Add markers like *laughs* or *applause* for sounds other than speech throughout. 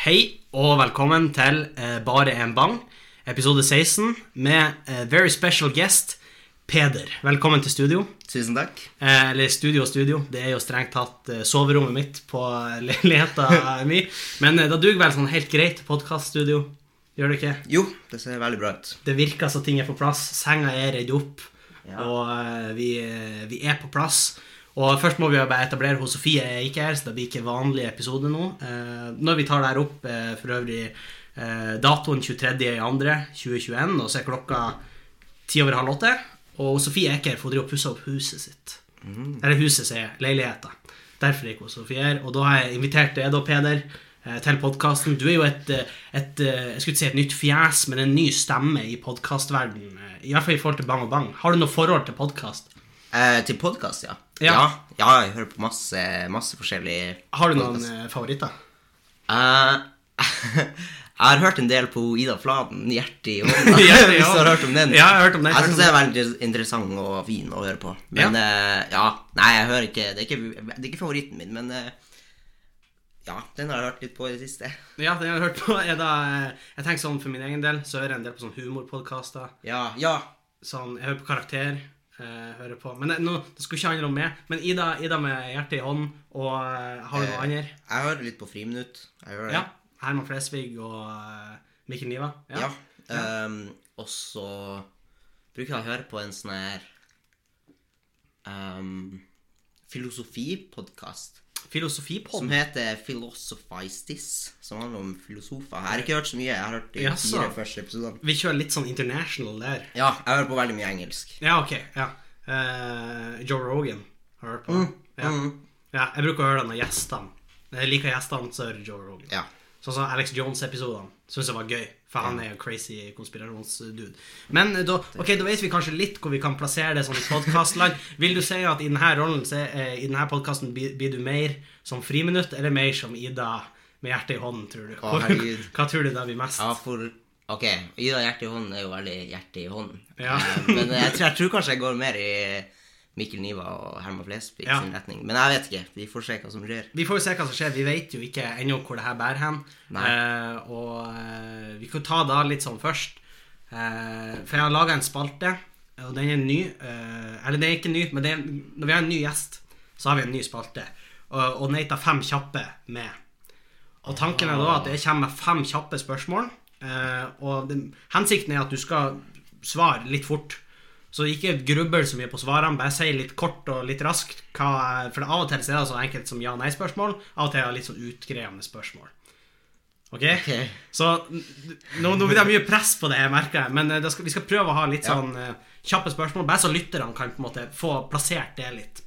Hei og velkommen til eh, Bare en bang, episode 16, med eh, very special guest Peder. Velkommen til studio. Tusen takk. Eh, eller studio og studio. Det er jo strengt tatt eh, soverommet mitt på leiligheta *laughs* mi. Men eh, det duger vel sånn helt greit podkaststudio? Gjør det ikke? Jo, det ser veldig bra ut. Det virker så ting er på plass. Senga er redd opp, Ja. og eh, vi, eh, vi er på plass. Og først må vi jo bare etablere hun Sofie er ikke her, så det blir ikke vanlig episode nå. Eh, når vi tar det her opp, eh, for øvrig eh, datoen 23.2.2021, og så er klokka ti over halv åtte. Og Sofie er ikke her, for hun driver og pusser opp huset sitt. Eller huset, jeg. Leiligheta. Derfor er ikke hun Sofie her. Og da har jeg invitert deg, da, Peder, til podkasten. Du er jo et, et jeg skulle ikke si et nytt fjes, men en ny stemme i podkastverdenen. I hvert fall i forhold til Bang og Bang. Har du noe forhold til podkast? Eh, til podkast, ja. Ja. ja. Ja, jeg hører på masse, masse forskjellig Har du noen podcast. eh, favoritter? Uh, *laughs* jeg har hørt en del på Ida Fladen, 'Hjertet i *laughs* hånda', hvis du har hørt om den. Ja, jeg har hørt om den. Jeg syns den er veldig interessant og fin å høre på. Men eh, ja, nei, jeg hører ikke Det ikke, det er ikke favoritten min, men uh, ja, den har jeg hørt litt på i det siste. Ja, den har jeg hørt på er da Jeg tenker sånn for min egen del, så hører jeg en del på sånn humorpodkaster. Ja, ja. Sånn, jeg hører på Karakter. Eh, hører på Men det, nå, det skulle ikke handle om meg. Men Ida, Ida med hjertet i hånden, og eh, har du noe Eh, annet? Jeg hører litt på Friminutt. Ja. Herman Flesvig og eh, Mikkel Niva. Ja. ehm, og så bruker jeg å høre på en sånn her um, filosofipodkast som heter Philosophize This, som handler om filosofer. Jeg har ikke hørt så mye. Jeg har hørt de fire første episodene. Vi kjører litt sånn international der. Ja, jeg hører på veldig mye engelsk. Ja, ok. ja Uh, Joe Rogan har hørt på. Ja. Mm. ja, jeg bruker å høre den av gjestene. Jeg liker gjestene, så det Joe Rogan. Ja. Sånn som Alex Jones-episodene syns jeg var gøy, for han er jo crazy konspirasjonsdude. Men eh, da, ok, da vet vi kanskje litt hvor vi kan plassere det sånn i podkastland. Vil du si at i denne rollen, eh, i denne podkasten, blir, du mer som friminutt, eller mer som Ida med hjertet i hånden, tror du? Å. Hva tror du det blir mest? ja, for Ok, Ida Hjerte i hånden er jo veldig hjerte i hånden. Ja. Eh, Men jeg tror, jeg tror kanskje jeg går mer i Mikkel Niva og Herman Flesvig Ja. sin retning. Men jeg vet ikke. Vi får se hva som skjer. Vi får jo se hva som skjer. Vi vet jo ikke ennå hvor det her bærer hen. Eh, og eh, vi kan ta da litt sånn først. Eh, for jeg har laga en spalte, og den er ny. Eh, eller den er ikke ny, men det er, når vi har en ny gjest, så har vi en ny spalte. Og, og den heter Fem kjappe med. Og tanken er da at jeg kommer med fem kjappe spørsmål. Eh, og den, hensikten er at du skal svare litt fort. Så ikke grubbel så mye på svarene, bare si litt kort og litt raskt. Hva, for av og til er det så enkelt som ja-nei-spørsmål. Av og til er det litt sånn utgreiende spørsmål. Ok? okay. Så nå, nå blir det mye press på det, jeg merker jeg. Men eh, det skal, vi skal prøve å ha litt Ja. sånn uh, kjappe spørsmål, bare så lytterne kan på en måte få plassert det litt.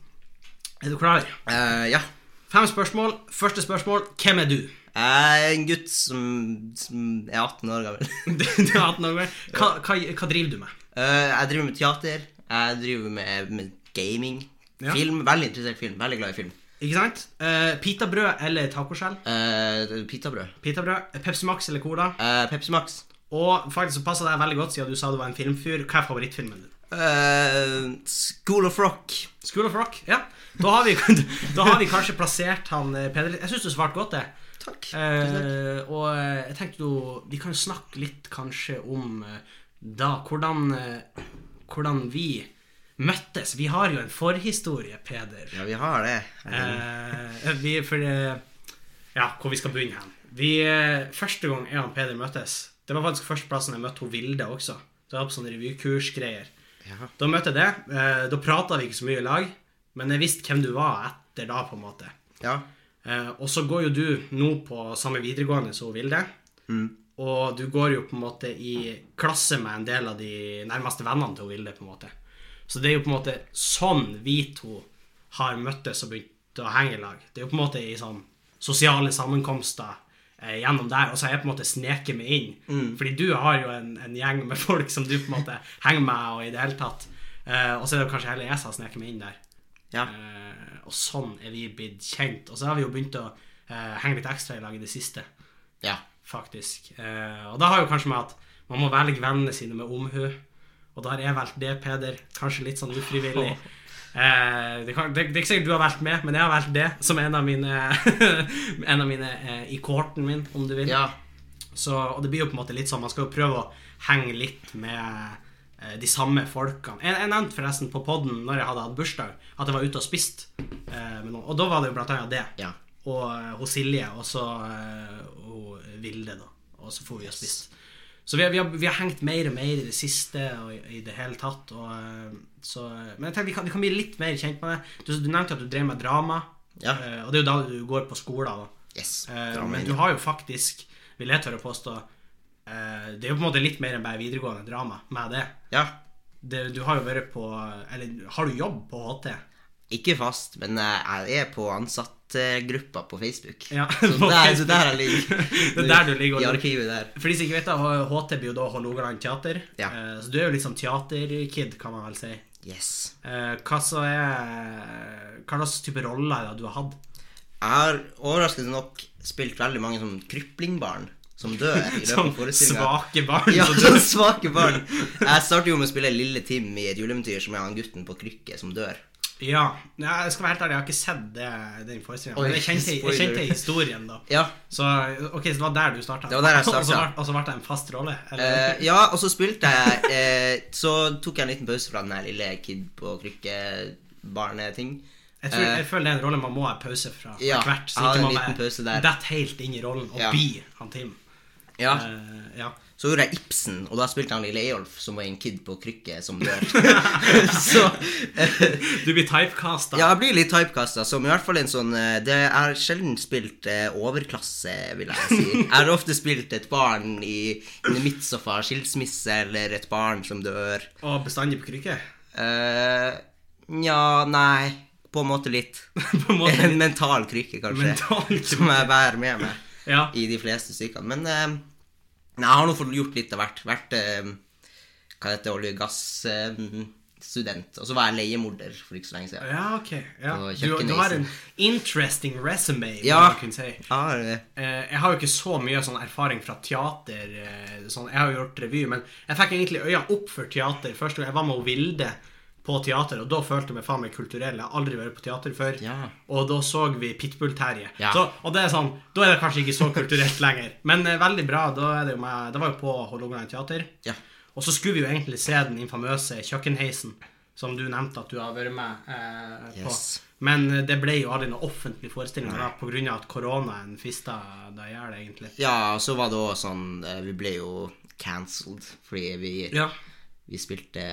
Er du klar? Uh, ja. Fem spørsmål. Første spørsmål. Hvem er du? Jeg er en gutt som, som er 18 år gammel. *laughs* Du er 18 år gammel. Hva, hva, hva driver du med? Eh, jeg driver med teater. Jeg driver med, med gaming. Ja. Film. Veldig interessert i film. Veldig glad i film. Ikke sant? Uh, Pitabrød eller tacoskjell? Uh, Pitabrød. Pitabrød. Pepsi Max eller Cola? Uh, Pepsi Max. Og faktisk så passer det veldig godt, siden du sa du var en filmfyr. Hva er favorittfilmen din? Uh, School of Rock. School of Rock? Ja. Da har vi, *laughs* da har vi kanskje plassert han eh, Peder Jeg syns du svarte godt, det. Takk. Uh, og eh, jeg tenkte jo Vi kan jo snakke litt kanskje om eh, da hvordan, eh, hvordan vi møttes. Vi har jo en forhistorie, Peder. Ja, vi har det. Eh, vi, for Ja, hvor vi skal begynne hen. Vi, eh, første gang jeg og Peder møttes, det var faktisk førsteplassen jeg møtte hun Vilde også. Det var på sånne revykursgreier. Ja. Da møtte jeg det. Eh, da prata vi ikke så mye i lag, men jeg visste hvem du var etter da, på en måte. ja. Eh, og så går jo du nå på samme videregående som Vilde. Og du går jo på en måte i klasse med en del av de nærmeste vennene til Vilde. på en måte. Så det er jo på en måte sånn vi to har møttes og begynt å henge i lag. Det er jo på en måte i sånn sosiale sammenkomster eh, gjennom der, og så har jeg på en måte sneket meg inn. Fordi du har jo en, en gjeng med folk som du på en måte henger med og i det hele tatt. Eh, og så er det kanskje heller jeg som har sneket meg inn der. Ja. Eh, og sånn er vi blitt kjent. Og så har vi jo begynt å eh, henge litt ekstra i lag i det siste, ja. Faktisk. Eh, og da har jo kanskje med at man må velge vennene sine med omhu. Og da har jeg valgt det, Peder. Kanskje litt sånn ufrivillig. Eh, det, kan, det, det er ikke sikkert du har valgt med, men jeg har valgt det som en av mine *laughs* En av mine eh, i kohorten min, om du vil. Ja. Så, og det blir jo på en måte litt sånn Man skal jo prøve å henge litt med eh, de samme folkene. Jeg, jeg nevnte forresten på poden når jeg hadde hatt bursdag, at jeg var ute og spist eh, med noen. Og da var det jo blant annet det. Ja. Og hun hos Silje, og så hun og Vilde, da. Og så får vi og spist. Så vi har, vi, har, vi har hengt mer og mer i det siste og i, det hele tatt. Og, eh, så, men jeg tenker vi kan, vi kan bli litt mer kjent med det. Du, du nevnte at du drev med drama. Ja. eh, og det er jo da du går på skolen. Da. Yes. drama, men du har jo faktisk, vil jeg tørre å påstå eh, Det er jo på en måte litt mer enn bare videregående drama med det. Ja. det. Du har jo vært på Eller har du jobb på HT? Ikke fast, men eh, jeg er på ansattgruppa på Facebook. Ja, Så *laughs* på der, så Facebook. der jeg ligger. *laughs* Det er der du ligger I arkivet der. For de som ikke vet det, HT blir jo da Hålogaland teater. Ja. Eh, så du er jo sånn teaterkid, kan man vel si. Yes. Eh, hva så er Hva slags type roller er det du har hatt? Jeg har overraskende nok spilt veldig mange sånn kryplingbarn som dør i løpet *laughs* av forestillinga. svake barn? Ja, som svake barn. Jeg starter jo med å spille Lille Tim i et juleeventyr som er han gutten på krykke som dør. Ja. Jeg skal være helt ærlig, jeg har ikke sett det, den forestillinga. Men jeg kjente, jeg kjente historien, da. *laughs* Ja. Så ok, så det var der du starta? Det var der jeg *laughs* startet. Og så ble- det en fast rolle? Eller? Eh, ja, og så spilte jeg uh, Så tok jeg en liten pause fra den her lille kid på krykke-barneting. jeg, tror, eh, jeg føler det er en rolle man må ha pause fra Ja, hvert. Så ikke man bare detter helt inn i rollen og Ja. blir han Tim. Ja. Uh, ja. Så gjorde jeg Ibsen, og da spilte han lille Eyolf, som var en kid på krykke som dør. *laughs* så Du blir typecasta. Ja, jeg blir litt typecasta, som i hvert fall en sånn eh, Det er sjelden spilt eh, overklasse, vil jeg si. *laughs* Jeg har ofte spilt et barn i i midst skilsmisse, eller et barn som dør. Og bestandig på krykke. Nja, nei På en måte litt. *laughs* på en måte. En mental krykke, kanskje. Mental krykke. Som jeg bærer med meg Ja. i de fleste stykkene. Men eh, jeg har nå fått gjort litt av hvert. Vært eh, hva heter det, olje- og gassstudent. og så var jeg leiemorder for ikke så lenge siden. Ja, ok. Ja. Du, du har en interesting resume, Ja. man kunne si. Ja, eh, Eh, jeg har jo ikke så mye sånn erfaring fra teater. Sånn, jeg har jo gjort revy, men jeg fikk egentlig øynene opp for teater første gang jeg var med Vilde på teater, og da følte jeg meg faen meg kulturell. Jeg har aldri vært på teater før. Ja. Og da så vi Pitbull-Terje. Ja. Og det er sånn, da er det kanskje ikke så kulturelt lenger. Men eh, veldig bra. Da det med, det var jo på Hålogaland teater. ja. Og så skulle vi jo egentlig se den infamøse kjøkkenheisen, som du nevnte at du har vært med eh, på. Yes. Men eh, det ble jo aldri noe offentlig forestilling av at koronaen fista deg i hjel, egentlig. ja, og så var det òg sånn eh, Vi ble jo cancelled fordi vi, Ja. vi spilte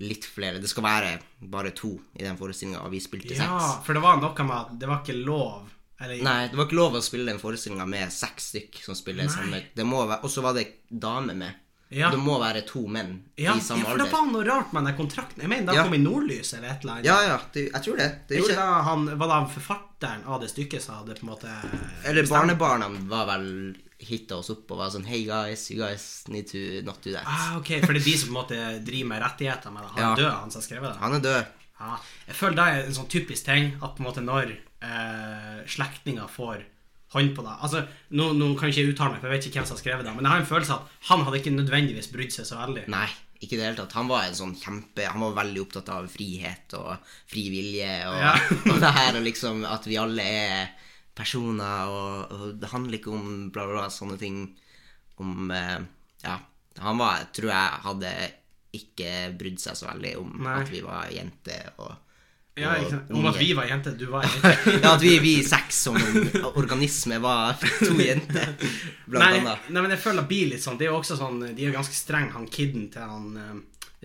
litt flere. Det skal være bare to i den forestillinga, og vi spilte ja, seks. for det var noe med at det var ikke lov. Eller, Nei, det var ikke lov å spille den forestillinga med seks stykk som spiller Nei. samme det må være, Og så var det dame med. Ja. Det må være to menn ja, i ja, samme for det alder. var noe rart med den kontrakten. Jeg mener, da Ja. kom i Nordlys eller et eller annet. Ja, ja, det, jeg tror det. Det ikke det. da han, var det han forfatteren av det stykket som hadde på en måte Eller bestemt? barnebarna var vel hitta oss opp og var sånn Hey guys, you guys need to not do that. Ah, ok, for det er de som på en måte driver med rettigheter med det. Han er Ja. død, han som har skrevet det. Han er død. Ja, jeg føler det er en sånn typisk ting at på en måte når eh, slektninger får hånd på det Altså, nå, nå kan jeg ikke uttale meg, for jeg vet ikke hvem som har skrevet det, men jeg har en følelse av at han hadde ikke nødvendigvis brydd seg så veldig. Nei, ikke i det hele tatt. Han var en sånn kjempe Han var veldig opptatt av frihet og fri vilje og, Ja. *laughs* og det her og liksom at vi alle er personer, og, og det handler ikke om bla, bla, bla, sånne ting. Om eh, Ja. Han var, tror jeg, hadde ikke brydd seg så veldig om Nei. at vi var jenter og, Ja? Om at vi var jenter, du var *laughs* jente. Ja, at vi, vi seks som organisme var *laughs* to jenter, blant Nei, annet. nei, men jeg føler det blir litt sånn Det er jo også sånn De er jo ganske streng, han kiden til han eh,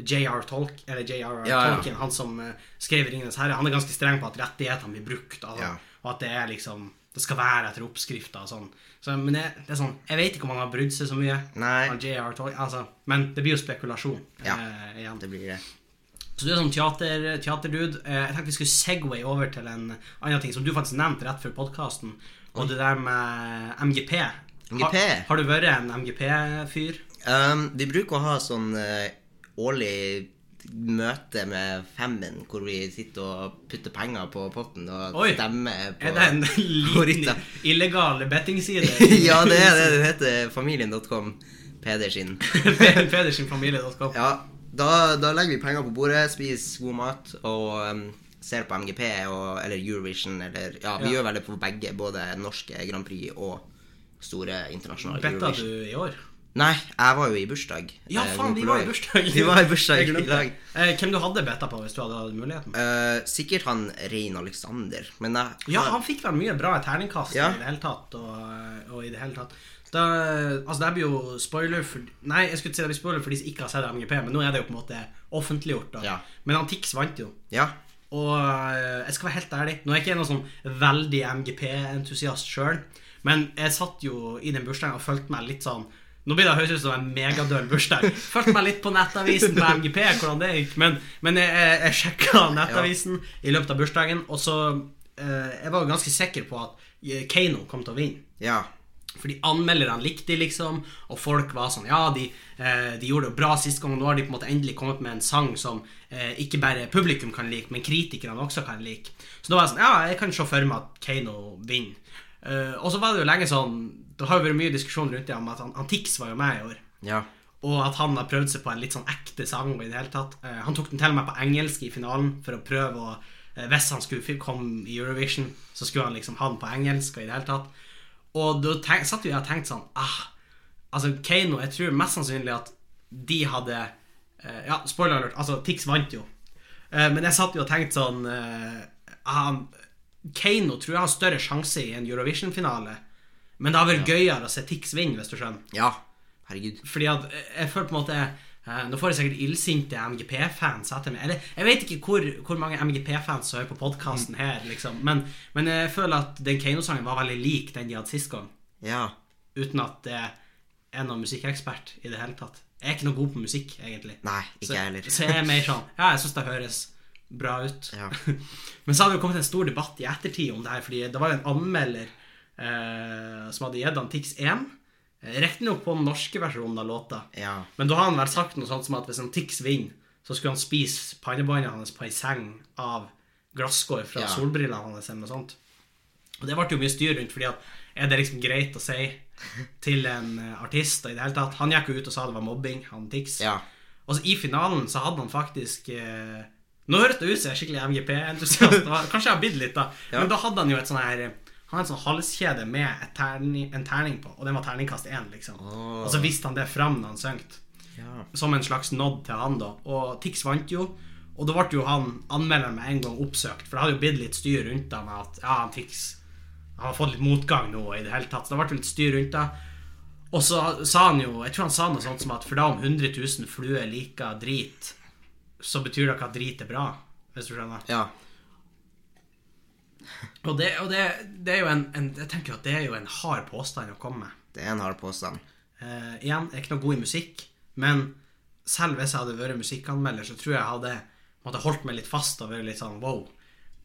J.R. Tolk, eller J.R. Ja, ja. Tolkien, han som eh, skrev 'Ringenes herre', han er ganske streng på at rettighetene blir brukt, altså, Ja. og at det er liksom Det skal være etter oppskrifter og sånn. Så, men det, det er sånn Jeg vet ikke om han har brydd seg så mye. Nei. Altså, men det blir jo spekulasjon. Ja. eh, igjen. Det blir det. Så du er sånn teater, teaterdude. Eh, Jeg tenkte vi skulle segway over til en annen ting som du faktisk nevnte rett før podkasten. Og det der med MGP. MGP? Har, har du vært en MGP-fyr? Um, vi bruker å ha sånn uh, årlig møte med Femmen, hvor vi sitter og putter penger på potten og Oi. stemmer på Er det en liten *laughs* illegal bettingside? *laughs* ja, det er det. Det heter familien.com. Pedersen. *laughs* Pedersenfamilie.com. Ja, da, da legger vi penger på bordet, spiser god mat og um, ser på MGP og, eller Eurovision eller Ja, vi Ja. gjør vel det på begge, både norske Grand Prix og store internasjonale Betta Eurovision. du i år? Nei, jeg var jo i bursdag. Ja, eh, faen, vi var i bursdag. *laughs* Vi var i bursdag i dag. Eh, hvem du hadde betta på hvis du hadde hatt muligheten? Eh, sikkert han Rein Alexander, men jeg Ja, han fikk vel mye bra terningkast Ja. i det hele tatt. Og, og i det hele tatt da, Altså, det blir jo spoiler for Nei, jeg skulle ikke si det blir spoiler for de som ikke har sett MGP, men nå er det jo på en måte offentliggjort. Ja. Men han Tix vant jo. Ja. Og øh, jeg skal være helt ærlig Nå er jeg ikke noen sånn veldig MGP-entusiast sjøl, men jeg satt jo i den bursdagen og følte meg litt sånn Nå blir det høres ut som en megadøll bursdag. Følg meg litt på nettavisen på MGP, hvordan det gikk. Men, men jeg, jeg, jeg sjekka nettavisen i løpet av bursdagen, og så eh, Jeg var jo ganske sikker på at øh, Keiino kom til å vinne. Ja. Fordi anmelderne likte de, liksom, og folk var sånn Ja, de, eh, de gjorde det bra sist gang, og nå har de på en måte endelig kommet med en sang som eh, ikke bare publikum kan like, men kritikerne også kan like. Så da var jeg sånn Ja, jeg kan se for meg at Keiino vinner. Eh, og så var det jo lenge sånn Det har jo vært mye diskusjon rundt det om at han, han Tix var jo med i år. Ja. Og at han har prøvd seg på en litt sånn ekte sang. I det hele tatt Uh, Han tok den til og med på engelsk i finalen for å prøve å uh, Hvis han skulle komme i Eurovision, så skulle han liksom ha den på engelsk. Og i det hele tatt Og da tenk, satt jo jeg og tenkte sånn ah, Altså Keiino, jeg tror mest sannsynlig at de hadde uh, Ja, spoiler alert, altså Tix vant jo. Men jeg satt jo og tenkte sånn han, Keiino tror jeg har større sjanse i en Eurovision-finale. Men det har vært gøyere å se Tix vinne, hvis du skjønner. Ja. Herregud. Fordi at jeg- jeg føler på en måte eh, Nå får jeg sikkert illsinte MGP-fans etter meg. Eller jeg vet ikke hvor, hvor mange MGP-fans som hører på podkasten her, liksom. Men, men jeg føler at den Keiino-sangen var veldig lik den de hadde sist gang. Ja. Uten at det er noen musikkekspert i det hele tatt. Jeg er ikke noe god på musikk, egentlig. Nei, ikke Så, jeg heller. så jeg er mer sånn Ja, jeg syns det høres bra ut. Ja. *laughs* Men så hadde det kommet en stor debatt i ettertid om det her, fordi det var jo en anmelder eh, som hadde gitt han Tix 1. Eh, Riktignok på den norske versjonen av låta. Ja. Men da har han vel sagt noe sånt som at hvis en Tix vinner, så skulle han spise pannebåndet hans på ei seng av glasskår fra Ja. solbrillene hans eller noe sånt. Og det ble jo mye styr rundt, fordi at er det liksom greit å si til en eh, artist i det hele tatt Han gikk jo ut og sa det var mobbing, han Tix. Ja. Og så i finalen så hadde han faktisk eh, Nå høres det ut som jeg er skikkelig MGP-entusiast. Kanskje jeg har bidd litt, da. Ja. Men da hadde han jo et sånn her Han hadde en sånn halskjede med terning, en terning på, og den var terningkast én, liksom. Oh. Og så viste han det fram når han sang. Ja. Som en slags nod til han, da. Og Tix vant jo. Og da ble jo han anmelderen med en gang oppsøkt, for det hadde jo blitt litt styr rundt det med at ja, han Tix han har fått litt motgang nå i det hele tatt. Så det ble litt styr rundt det. Og så sa han jo Jeg tror han sa noe sånt som at for da om 100 000 fluer liker drit, så betyr det ikke at drit er bra. Hvis du skjønner. Ja. Og det, og det, det er jo en, en Jeg tenker at det er jo en hard påstand å komme med. Det er en hard påstand. Eh, igjen, jeg er ikke noe god i musikk, men selv hvis jeg hadde vært musikkanmelder, så tror jeg jeg hadde måtte holdt meg litt fast og vært litt sånn wow.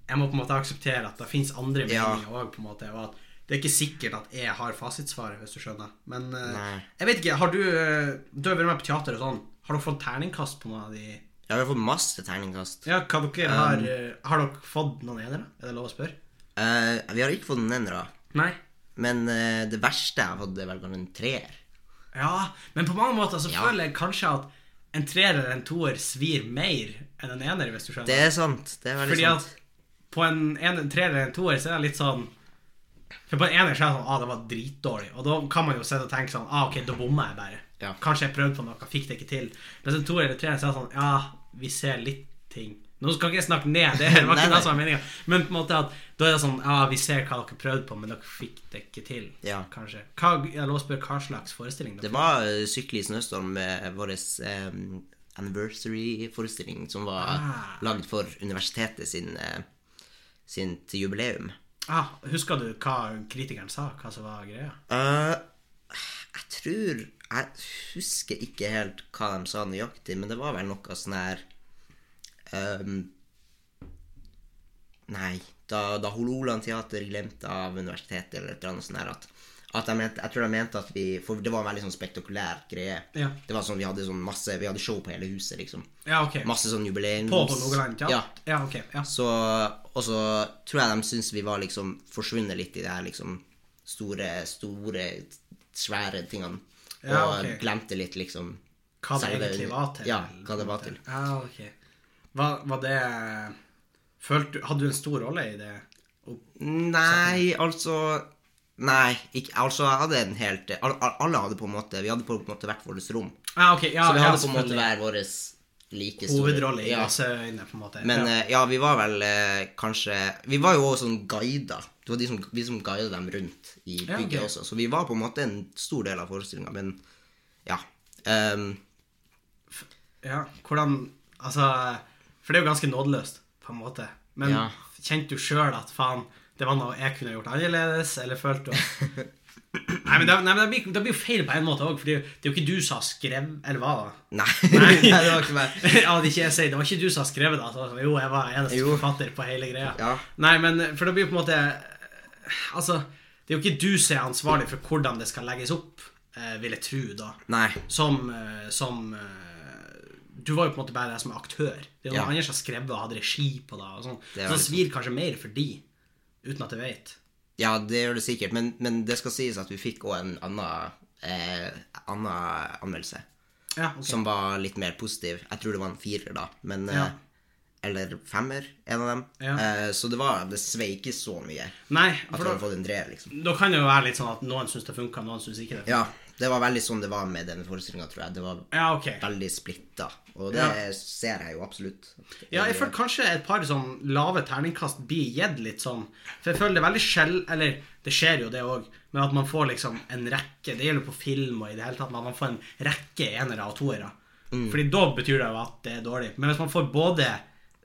Jeg må på en måte akseptere at det fins andre meninger òg, på en måte. Og at det er ikke sikkert at jeg har fasitsvaret, hvis du skjønner. Men uh, jeg vet ikke, har du eh, Du har vært med på teater og sånn. Har dere fått terningkast på noen av de Ja, vi har fått masse terningkast. Ja, hva dere har eh, Har dere fått noen enere? Er det lov å spørre? Eh, vi har ikke fått noen enere, Nei? men eh, det verste jeg har fått, er vel kanskje en treer. Ja, men på mange måter så Ja. føler jeg kanskje at en treer eller en toer svir mer enn en ener, hvis du skjønner. Det er sant. Det er veldig Fordi sant. at på en, en, en treer eller en toer så er det litt sånn For på en ener så er det sånn ah, det var dritdårlig. Og da kan man jo sitte og tenke sånn ah, ok, da bomma jeg bare. Ja. Kanskje jeg prøvde på noe, fikk det ikke til. Mens en toer eller treer så er det sånn ja, vi ser litt ting. Nå skal ikke jeg snakke ned, det *laughs* var ikke det som var meninga. Men på en måte at da er det sånn ja, vi ser hva dere prøvde på, men dere fikk det ikke til. Ja. Kanskje. Hva, jeg lov å spørre hva slags forestilling Det var uh, Sykle i snøstorm med vår um, anniversary-forestilling som var Ah. lagd for universitetet sin, eh, sin til jubileum. ah, Husker du hva kritikeren sa? Hva som var greia? Uh, jeg tror Jeg husker ikke helt hva de sa nøyaktig, men det var vel noe sånn her um, Nei, da, da Hololand teater glemte av universitetet eller et eller annet sånt her at, at jeg, mente, Jeg tror de mente at vi For det var en veldig sånn spektakulær greie. Ja. Det var sånn Vi hadde sånn masse Vi hadde show på hele huset, liksom. Ja, ok. Masse sånn jubileums... På Hålogaland? Ja. ja. ja, ok. Ja. Så, og så tror jeg de syntes vi var liksom forsvunnet litt i det her liksom store, store, svære tingene. Ja, og glemte litt liksom hva det selve- egentlig var til. Ja, hva det var til. Ja, ok. Var, var det følte, Hadde du en stor rolle i det? Nei, altså Nei, ikke, altså jeg hadde en helt alle, hadde på en måte Vi hadde på en måte hvert vårt rom. Ja, ok. Ja, så vi ja, hadde på en måte hver vår like store Hovedrolle i ja. øynene, på en måte. Men ja. eh, ja, vi var vel eh, kanskje Vi var jo også sånn guider. Det var de som, vi som guidet dem rundt i Ja, bygget også. Så vi var på en måte en stor del av forestillinga, men ja. Um, Ja, hvordan Altså, for det er jo ganske nådeløst, på en måte. Men Ja. kjente du sjøl at faen, det var noe jeg kunne gjort annerledes, eller følte du at *laughs* Nei, men det, nei, men det, blir, det blir jo feil på en måte òg, for det er jo- det er jo ikke du som har skrevet Eller hva? da? Nei. *laughs* nei, det *laughs* var ikke meg. ja, det, ikke jeg sier, det var ikke du som har skrevet det. Altså, jo, jeg var eneste Jo. forfatter på hele greia. Ja. Nei, men for det blir jo på en måte Altså, det er jo ikke du som er ansvarlig for hvordan det skal legges opp, eh, vil jeg tro, da. Nei. Som, eh, som eh, Du var jo på en måte bare der som aktør. Det er noen Ja. andre som har skrevet og hatt regi på det. Og sånn. Det er Så det svir kanskje mer for de, uten at jeg vet. Ja, det gjør det sikkert, men, men det skal sies at vi fikk òg en annen, eh, annen anmeldelse. Ja, ok. Som var litt mer positiv. Jeg tror det var en firer, da. Men, Ja. eh, eller femmer, en av dem. Ja. Eh, så det var Det svei ikke så mye Nei, at for da, fått en treer, liksom. da kan det jo være litt sånn at noen syns det funka, noen syns ikke det. Ja, det var veldig sånn det var med denne forestillinga, tror jeg. Det var Ja, okay. veldig splitta. Og det Ja. ser jeg jo absolutt. Ja, jeg føler kanskje et par sånn lave terningkast blir gitt litt sånn For jeg føler det er veldig sjeld... Eller det skjer jo det òg, men at man får liksom en rekke Det gjelder på film og i det hele tatt, at man får en rekke enere og toere. Mm. Fordi da betyr det jo at det er dårlig. Men hvis man får både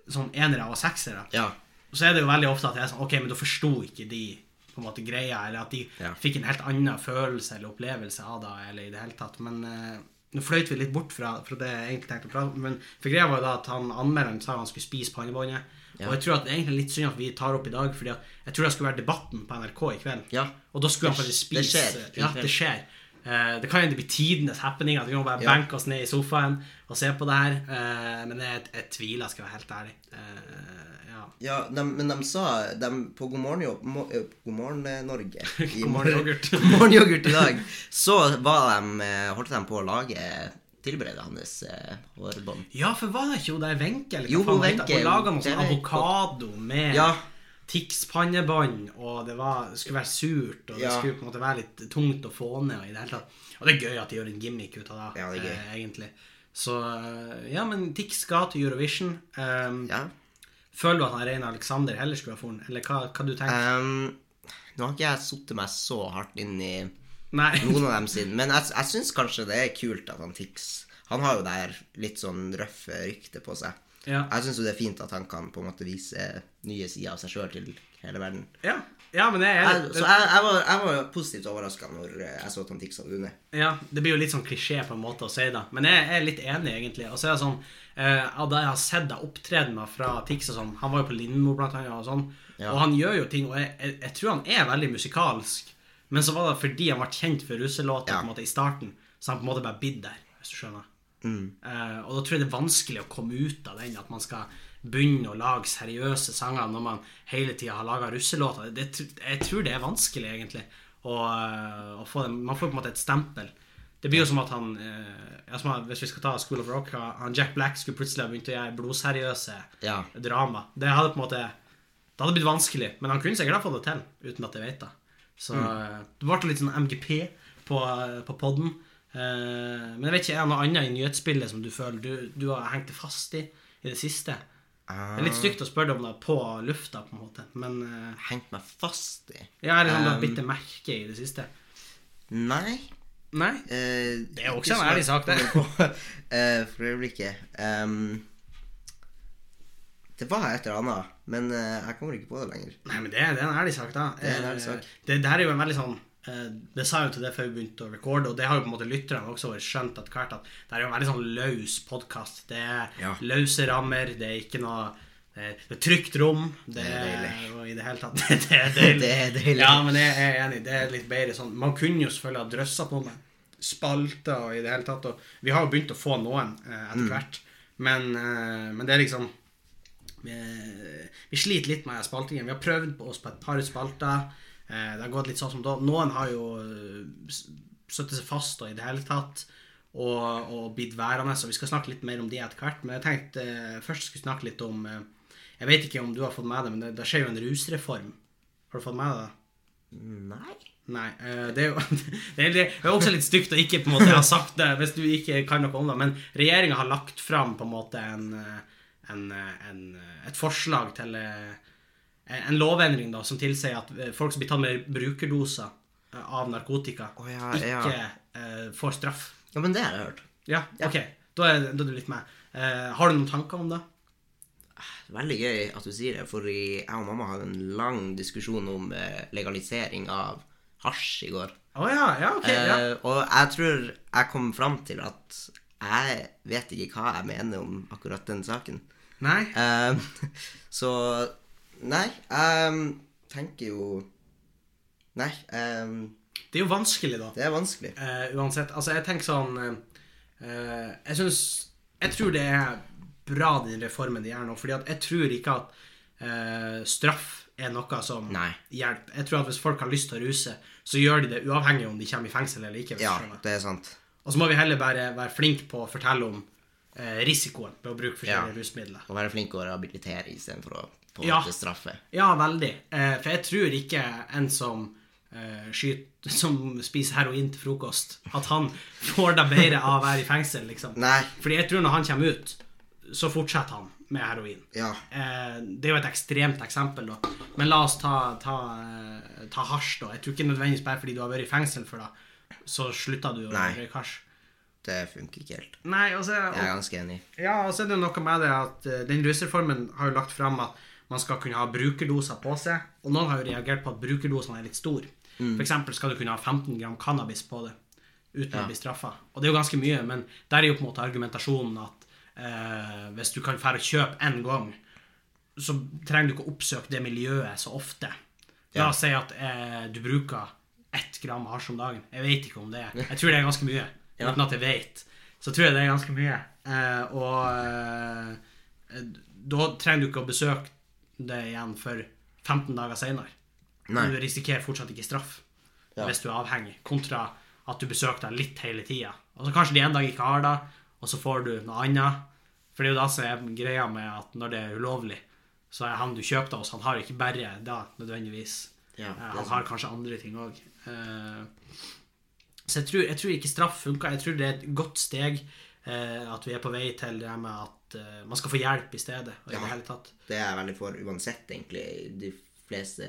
sånn enere og seksere, Ja. så er det jo veldig ofte at jeg er sånn Ok, men da forsto ikke de på en måte greia, eller at de Ja. fikk en helt annen følelse eller opplevelse av det, eller i det hele tatt. Men eh, nå fløyt vi litt bort fra, fra det jeg egentlig tenkte å prate om. Men for greia var jo da at han anmelderen sa han skulle spise pannebåndet. Ja. Og jeg tror at det er egentlig litt synd at vi tar opp i dag, fordi jeg tror det skulle være debatten på NRK i kveld. Ja. Og da skulle han faktisk faktisk det spise skjer Ja, det skjer. Eh, det kan hende det blir tidenes happening, at vi må bare Ja. benke oss ned i sofaen og se på det her. Uh, men jeg, jeg tviler, skal jeg være helt ærlig. Uh, ja. Ja, de, men de sa de, På God morgen, jo- eh, God morgen Norge *laughs* i God morgen, yoghurt. *laughs* God morgen yoghurt i dag. Så var de, holdt de på å lage Tilberede hans eh, hårbånd. Ja, for var det ikke hun der Wenche? Jo, hun Wenche, Hun laga noe sånn avokado med Ja. Tix-pannebånd, og det, var, skulle være surt, og det Ja. skulle på en måte være litt tungt å få ned. Og, i det hele tatt. og det er gøy at de gjør en gimmick ut av det, Ja, det eh, egentlig. Så eh, ja, men Tix skal til Eurovision. Um, Ja. Føler du at han Reine Alexander heller skulle ha funnet, eller hva, hva du tenker? Um, nå har ikke jeg satt meg så hardt inn i Nei. *laughs* noen av dem siden, men jeg, jeg syns kanskje det er kult at han Tix Han har jo det her litt sånn røffe ryktet på seg. Ja. Jeg syns jo det er fint at han kan på en måte vise nye sider av seg sjøl til hele verden. Ja. ja, men det er Jeg, så jeg, jeg, var, jeg var positivt overraska når jeg så at han Tix hadde under. Ja, det blir jo litt sånn klisjé på en måte å si det. Men jeg er litt enig, egentlig. Og så er det sånn eh, Da jeg har sett deg opptredene fra Tix og sånn Han var jo på Lindmo, blant annet, og sånn. Ja. Og han gjør jo ting, og jeg, jeg, jeg tror han er veldig musikalsk. Men så var det fordi han ble kjent for russelåter Ja. på en måte i starten, så han på en måte bare blitt der, hvis du skjønner. Eh, og da tror jeg det er vanskelig å komme ut av den, at man skal begynne å lage seriøse sanger når man hele tida har laga russelåter. Det, jeg tror det er vanskelig, egentlig, å, eh, å få det. Man får på en måte et stempel. Det blir jo som at han eh, Hvis vi skal ta School of Rock han Jack Black skulle plutselig ha begynt å gjøre blodseriøse Ja. drama. Det hadde på en måte Det hadde blitt vanskelig, men han kunne sikkert ha fått det til, uten at jeg vet det. Så mm. det ble litt sånn MGP på, eh, på podden. Eh, men jeg vet ikke, er det noe annet i nyhetsbildet som du føler du, du har hengt deg fast i i det siste? Det er litt stygt å spørre deg om det på lufta, på en måte, men eh, Hengt meg fast i Ja, jeg har du har bitt det merke i det siste. Nei. Nei? Uh, Det er jo også en ærlig sak, det. uh, *laughs* for øyeblikket. Um, det var et eller annet, men uh, jeg kommer ikke på det lenger. Nei, men det, det er en ærlig sak, da. Det er en ærlig sak. Det, det her er jo en veldig sånn Det sa jeg jo til det før vi begynte å recorde, og det har jo på en måte lytterne også skjønt etter hvert, at det er jo en veldig sånn løs podkast. Det er Ja. løse rammer, det er ikke noe det er trygt rom. Det, Det er deilig. Og i det hele tatt *laughs* Det er deilig. Det er deilig. Ja, men jeg er enig. Det er litt bedre sånn. Man kunne jo selvfølgelig ha drøssa på med spalter og i det hele tatt, og vi har jo begynt å få noen eh, Mm. etter hvert, men, eh, men det er liksom vi, vi sliter litt med spaltingen. Vi har prøvd på oss på et par spalter. Eh, det har gått litt sånn som da. Noen har jo eh, satt seg fast og i det hele tatt. og, og blitt værende, så vi skal snakke litt mer om de etter hvert. Men jeg tenkte eh, først skulle snakke litt om Jeg vet ikke om du har fått med det, men det, det skjer jo en rusreform. Har du fått med deg det? Nei. Nei. det er jo *laughs* det er, det er også litt stygt å ikke på en måte ha sagt det hvis du ikke kan noe om det, men regjeringa har lagt fram på en måte en, en, en, et forslag til en lovendring da, som tilsier at eh, folk som blir tatt med brukerdoser eh, av narkotika, oh, ja, ikke ja. eh, får straff. Ja, men det har jeg hørt. Ja, ok. Da er, da er du litt med. Uh, har du noen tanker om det? Veldig gøy at du sier det, for jeg og mamma hadde en lang diskusjon om eh, legalisering av hasj i går. Oh, ja, ja, ok. Ja. Uh, og jeg tror jeg kom fram til at jeg vet ikke hva jeg mener om akkurat den saken. Nei? Eh, *laughs* så Nei, jeg tenker jo Nei, eh, Det er jo vanskelig, da. det er vanskelig. Uh, uansett. Altså, jeg tenker sånn eh, Jeg syns Jeg tror det er bra, den reformen de gjør nå. Fordi at jeg tror ikke at uh, straff er noe som Nei. hjelper. Jeg tror at hvis folk har lyst til å ruse, så gjør de det uavhengig om de kommer i fengsel eller ikke. Ja, det er sant. Og så må vi heller bare være flinke på å fortelle om eh, risikoen ved å bruke forskjellige Ja. rusmidler. Og være flinke til å rehabilitere istedenfor å på en Ja. måte straffe. Ja, veldig. Eh, for jeg tror ikke en som eh, skyter Som spiser heroin til frokost, at han får det bedre av å være i fengsel, liksom. Nei. Fordi jeg tror når han kommer ut, så fortsetter han med heroin. Ja. Eh, det er jo et ekstremt eksempel, da. Men la oss ta, ta, eh, ta hasj, da. Jeg tror ikke nødvendigvis bare fordi du har vært i fengsel for det, så slutter du å røyke hasj. Det funker ikke helt. Nei, altså Jeg er ganske enig. ja, og så er det noe med det at uh, den rusreformen har jo lagt fram at man skal kunne ha brukerdoser på seg, og noen har jo reagert på at brukerdosene er litt store. For eksempel skal du kunne ha 15 gram cannabis på det uten å bli straffa. Og det er jo ganske mye, men der er jo på en måte argumentasjonen at eh, hvis du kan dra og kjøpe én gang, så trenger du ikke å oppsøke det miljøet så ofte. La Ja. oss si at eh, du bruker ett gram hasj om dagen. Jeg vet ikke om det er *laughs* Jeg tror det er ganske mye. Ja. Uten at jeg vet. Så tror jeg det er ganske mye. Eh, og eh, da trenger du ikke å besøke det igjen for 15 dager seinere. Du risikerer fortsatt ikke straff Ja. hvis du er avhengig, kontra at du besøker deg litt hele tida. Og så kanskje de en dag ikke har det, og så får du noe annet. For det er jo da som er greia med at når det er ulovlig, så er han du kjøper det hos, han har ikke bare da nødvendigvis. Ja, Eh, han har kanskje andre ting òg. Så jeg tror, jeg tror ikke straff funker. Jeg tror det er et godt steg eh, at vi er på vei til det med at eh, man skal få hjelp i stedet. I Ja. det hele tatt. Det er jeg veldig for uansett, egentlig. De fleste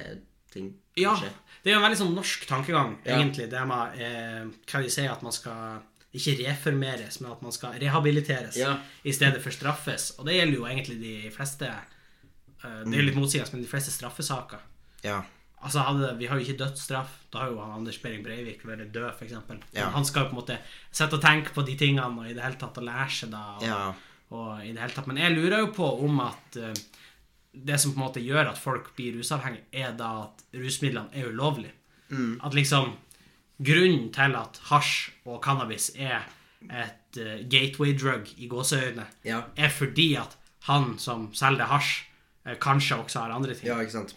ting. Ja, kanskje. det er jo en veldig sånn norsk tankegang, Ja. egentlig. Det med eh, hva de sier, at man skal ikke reformeres, men at man skal rehabiliteres Ja. i stedet for straffes. Og det gjelder jo egentlig de fleste eh, Det er litt motsigende, men de fleste straffesaker. Ja. Altså hadde, Vi har jo ikke dødsstraff. Da har jo han Anders Behring Breivik vært død, f.eks. Ja. Han skal jo på en måte sitte og tenke på de tingene og i det hele tatt og lære seg da. Og, Ja. og i det hele tatt. Men jeg lurer jo på om at uh, det som på en måte gjør at folk blir rusavhengige, er da at rusmidlene er ulovlige. Mm. At liksom grunnen til at hasj og cannabis er et uh, gateway drug i gåseøyne, Ja. er fordi at han som selger hasj, uh, kanskje også har andre ting. ja, ikke sant.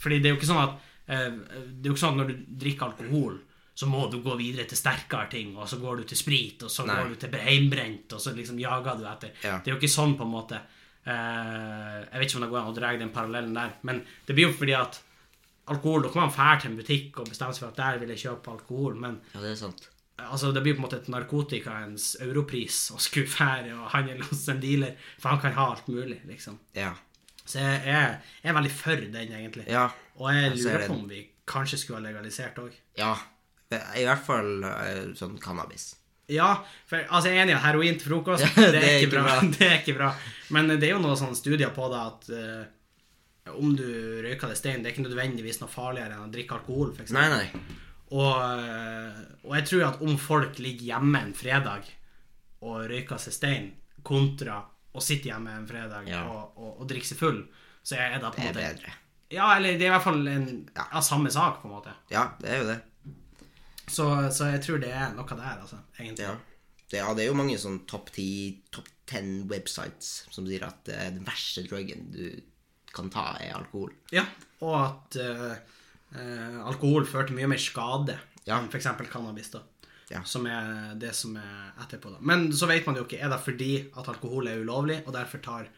Fordi det er jo ikke sånn at Det er jo ikke sånn at når du drikker alkohol, så må du gå videre til sterkere ting, og så går du til sprit, og så Nei. går du til heimbrent, og så liksom jager du etter. Ja. Det er jo ikke sånn, på en måte. Eh, jeg vet ikke om det går an å dra den parallellen der, men det blir jo fordi at alkohol Da kan man fære til en butikk og bestemme seg for at der vil jeg kjøpe alkohol, men Ja, det er sant. altså, det blir på en måte et narkotikaens europris å skulle fære og handle hos en dealer, for han kan ha alt mulig, liksom. Ja. Så jeg er, jeg er veldig for den, egentlig. Ja. Og jeg lurer på om vi kanskje skulle ha legalisert òg. ja. I hvert fall eh, sånn cannabis. Ja, for altså, jeg er enig i at heroin til frokost, *laughs* Ja, det, er ikke bra. *laughs* det er ikke bra. Men det er jo noen sånne studier på det at uh, om du røyker det stein, det er ikke nødvendigvis noe farligere enn å drikke alkohol, f.eks. Nei, nei. Og, eh, og jeg tror at om folk ligger hjemme en fredag og røyker seg stein, kontra å sitte hjemme en fredag Ja. og, og, og drikke seg full, så er det på Det en er måte bedre. Ja, eller det er i hvert fall en ja, samme sak, på en måte. Ja, det er jo det. Så, så jeg tror det er noe der, altså. Egentlig. Ja. Det, ja, det er jo mange sånn topp 10, topp 10 websites som sier at uh, den verste druggen du kan ta, er alkohol. Ja, og at uh, uh, alkohol fører til mye mer skade Ja. enn f.eks. cannabis. da. Ja. som er det som er etterpå. da. Men så vet man jo ikke er det fordi at alkohol er ulovlig, og derfor tar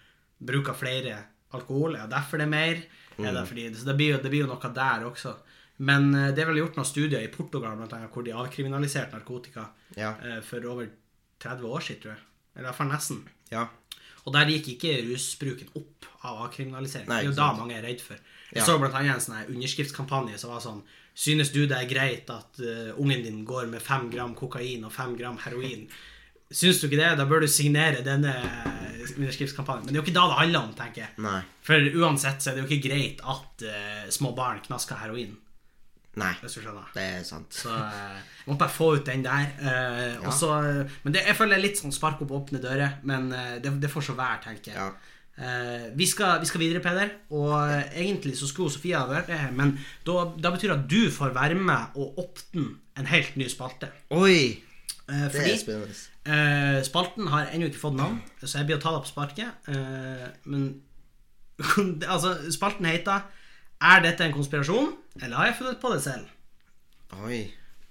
bruk av flere alkohol. Er det derfor det er mer? Er Mm. det fordi, så det blir, jo, det blir jo noe der også. Men eh, det er vel gjort noen studier i Portugal blant annet, hvor de avkriminaliserte narkotika Ja. eh, for over 30 år siden, tror jeg. Eller i hvert fall nesten. Ja. Og der gikk ikke rusbruken opp av avkriminalisering. Nei, det er jo da mange er redd for. Jeg Ja. så blant annet en sånn underskriftskampanje som var sånn Synes du det er greit at uh, ungen din går med fem gram kokain og fem gram heroin? *laughs* Syns du ikke det? Da bør du signere denne underskriftskampanjen. Men det er jo ikke da det handler om, tenker jeg. Nei. For uansett så er det jo ikke greit at uh, små barn knasker heroin. Nei. Hvis du skjønner. Det er sant. Så uh, må bare få ut den der. Eh, og så- men det, jeg føler det er litt sånn spark opp åpne dører. Men uh, det, det får så være, tenker jeg. Ja. Vi, skal, vi skal videre, Peder. Og egentlig så skulle Sofia vært her, men da, da betyr det at du får være med og åpne en helt ny spalte. Oi! Eh, fordi eh, spalten har ennå ikke fått navn, så jeg blir å ta det på sparket. Eh, men *laughs* altså, spalten heter 'Er dette en konspirasjon, eller har jeg funnet på det selv?' Oi.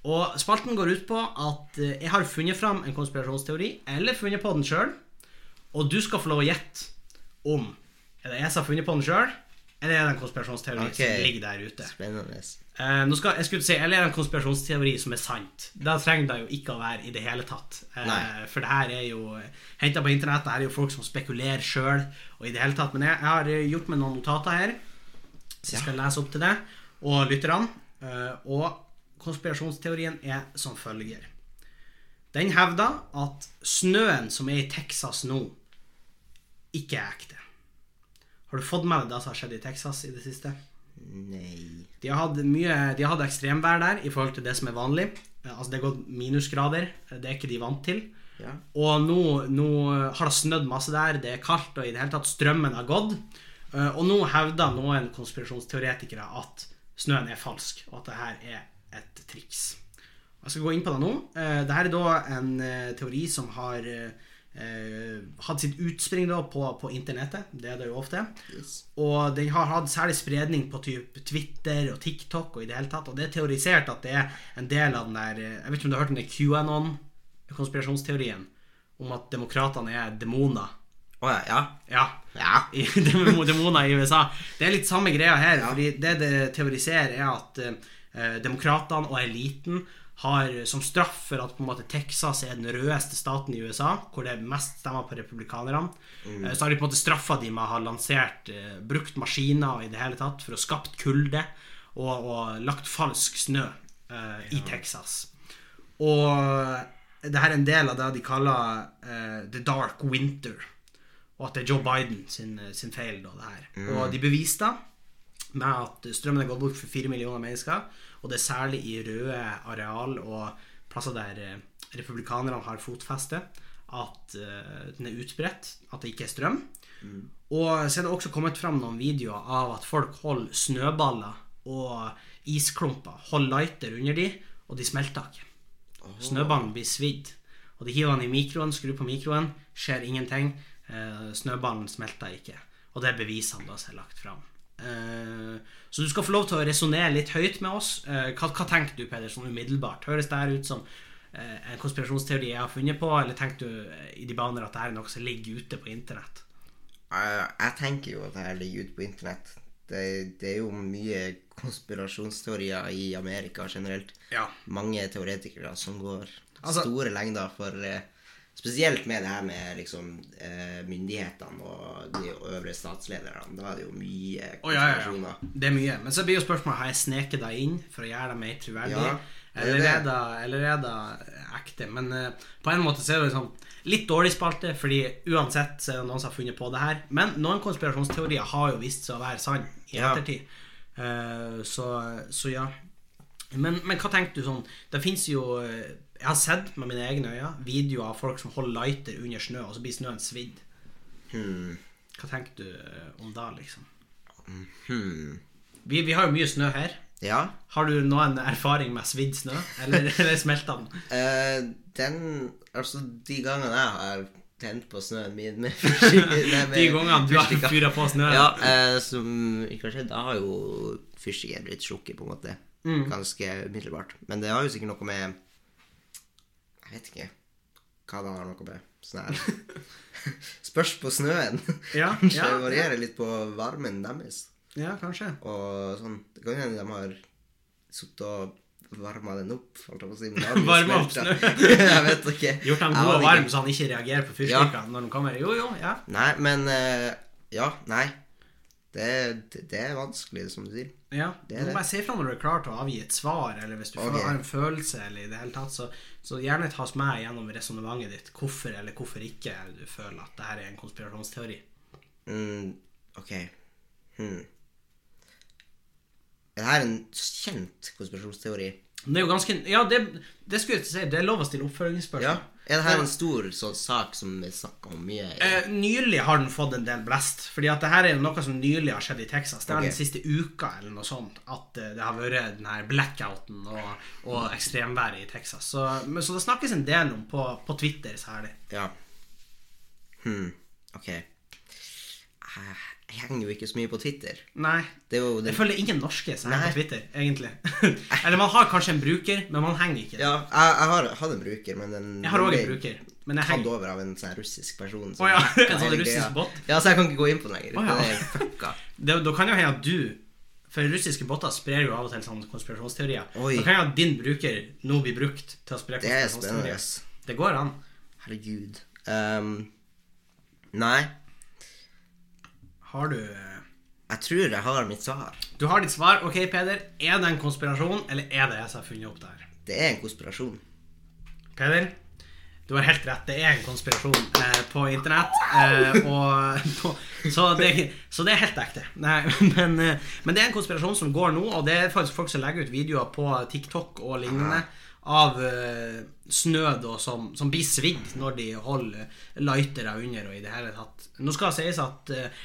Og spalten går ut på at eh, jeg har funnet fram en konspirasjonsteori, eller funnet på den sjøl, og du skal få lov å gjette om er det jeg som har funnet på den sjøl, eller er det en konspirasjonsteori okay. som ligger der ute. Spennende. Eh, nå skal, jeg skulle si, Eller er det en konspirasjonsteori som er sant? Da trenger det jo ikke å være i det hele tatt. Eh, for det her er jo henta på internett. Det her er jo folk som spekulerer sjøl. Og i det hele tatt Men jeg, jeg har eh, gjort meg noen notater her, så jeg skal lese opp til det og lytterne. Eh, og konspirasjonsteorien er som følger. Den hevder at snøen som er i Texas nå, ikke er ekte. Har du fått med deg det som har skjedd i Texas i det siste? Nei. De har hatt mye De har hatt ekstremvær der i forhold til det som er vanlig. Eh, Altså Det er gått minusgrader. Det er ikke de vant til. Ja. Og nå, nå har det snødd masse der. Det er kaldt, og i det hele tatt strømmen har gått. Eh, Og nå hevder noen konspirasjonsteoretikere at snøen er falsk, og at det her er et triks. Jeg skal gå inn på det nå. Eh, Dette er da en eh, teori som har eh, hatt sitt utspring da på, på internettet. Det er det jo ofte. Yes. Og den har hatt særlig spredning på typ Twitter og TikTok og i det hele tatt. Og det er teorisert at det er en del av den der eh, Jeg vet ikke om du har hørt den der QAnon-konspirasjonsteorien om at demokratene er demoner. Å ja. ja. Ja. Ja. *laughs* demoner i USA. Det er litt samme greia her. Fordi det det teoriserer, er at eh, demokratene og eliten har som straff for at på en måte Texas er den rødeste staten i USA, hvor det er mest stemmer på republikanerne, mm. så har de på en måte straffa de med å ha lansert uh, brukt maskiner i det hele tatt for å skapt kulde og, og lagt falsk snø eh, i Texas. Og det her er en del av det de kaller uh, the dark winter. Og at det er Joe Biden sin, sin feil, da, det her. Og de beviste det med at strømmen er gått bort for fire millioner mennesker. Og det er særlig i røde areal og plasser der eh, republikanerne har fotfeste, at eh, den er utbredt. At det ikke er strøm. Og så er det også kommet fram noen videoer av at folk holder snøballer og isklumper, holder lighter under de, og de smelter ikke. Snøballen blir svidd. Og de hiver den i mikroen, skrur på mikroen, skjer ingenting. Eh, snøballen smelter ikke. Og det er bevisene da som er lagt fram. Eh, så du skal få lov til å resonnere litt høyt med oss. Eh, hva, hva tenker du, Peder, sånn umiddelbart? Høres det her ut som eh, en konspirasjonsteori jeg har funnet på, eller tenker du i de baner at det her er noe som ligger ute på internett? Jeg tenker jo at det her ligger ute på internett. Det, det er jo mye konspirasjonsteorier i Amerika generelt. Ja. Mange teoretikere som går Altså- store lengder for eh, Spesielt med det her med liksom eh, myndighetene og de øvre statslederne. Da er det jo mye Å, ja, ja, konspirasjoner. ja. Det er mye. Men så blir jo spørsmålet har jeg sneket deg inn for å gjøre deg mer troverdig. Ja, er eller, er det, eller er det ekte? Men eh, på en måte så er det liksom litt dårlig spalte, fordi uansett så er det noen som har funnet på det her. Men noen konspirasjonsteorier har jo vist seg å være sann i ettertid. Eh, så, så ja. Men, men hva tenker du sånn Det fins jo Jeg har sett med mine egne øyne videoer av folk som holder lighter under snø, og så blir snøen svidd. Hmm. Hva tenker du eh, om det, liksom? Hmm. Vi, vi har jo mye snø her. Ja. Har du noen erfaring med svidd snø, eller, *laughs* eller smelta den? Uh, den Altså, de gangene jeg har tent på snøen min med *laughs* De gangene du har fyra på snøen? Ja, uh, som ikke har skjedd. Da har jo fyrstikken blitt slukket, på en måte. Mm. Ganske umiddelbart. Men det har jo sikkert noe med Jeg vet ikke hva det har noe med. Sånn her *laughs* Spørs på snøen. *laughs* Ja, Kanskje ja, varierer litt på varmen deres. Ja, kanskje. Og sånn Det kan hende de har sittet og varma den opp. Holdt jeg på å si. *laughs* Varma opp smeltet. jeg vet ikke. Gjort Jeg god og varm, så han ikke reagerer på fyrstikkene når de kommer. Jo, jo, ja. Nei, men eh, Ja, nei. Det, det, er vanskelig, som du sier. ja. Du må bare si fra når du er klar til å avgi et svar, eller hvis du okay. har en følelse, eller i det hele tatt, så, så gjerne tas med gjennom resonnementet ditt. Hvorfor eller hvorfor ikke du føler at det her er en konspirasjonsteori. Mm, ok. Hmm. Er dette en kjent konspirasjonsteori? Det er jo ganske Ja, det, det skulle jeg si. Det er lov å stille oppfølgingsspørsmål. Ja. Er det her en stor sånn sak som vi snakker om mye? Eh, nylig har den fått en del blest. Fordi at det her er noe som nylig har skjedd i Texas. Det er okay. den siste uka eller noe sånt at eh, det har vært den her blackouten og, og ekstremværet i Texas. Så, men, så det snakkes en del om på, på Twitter særlig. Ja. Hmm. Ok. Jeg, henger jo ikke så mye på Twitter. Nei. Det jo Jeg føler følger ingen norske som henger på Twitter, egentlig. *laughs* eller man har kanskje en bruker, men man henger ikke. Ja, jeg, jeg har hatt en bruker, men den Jeg har òg en bruker, men jeg tatt over av en sånn russisk person. Å ja, *laughs* en sånn russisk bot? Ja, så jeg kan ikke gå inn på den lenger. Oh, ja. Fucka. *laughs* det, Da kan jo hende at du For russiske botter sprer jo av og til sånne konspirasjonsteorier. Oi. Da kan jo din bruker nå blir brukt til å spre Det er spennende. Det går an. Herregud. Um, nei, Har du jeg tror jeg har mitt svar. Du har ditt svar. Ok, Peder. Er det en konspirasjon, eller er det jeg som har funnet opp det her? Det er en konspirasjon. Peder, du har helt rett. Det er en konspirasjon eh, på internett. Eh, og, *laughs* på, så, det, så det er helt ekte. Nei, *laughs* men, eh, men det er en konspirasjon som går nå, og det er faktisk folk som legger ut videoer på TikTok og lignende av uh, snø da, som, som blir svidd når de holder lightere under og i det hele tatt. Nå skal det sies at uh,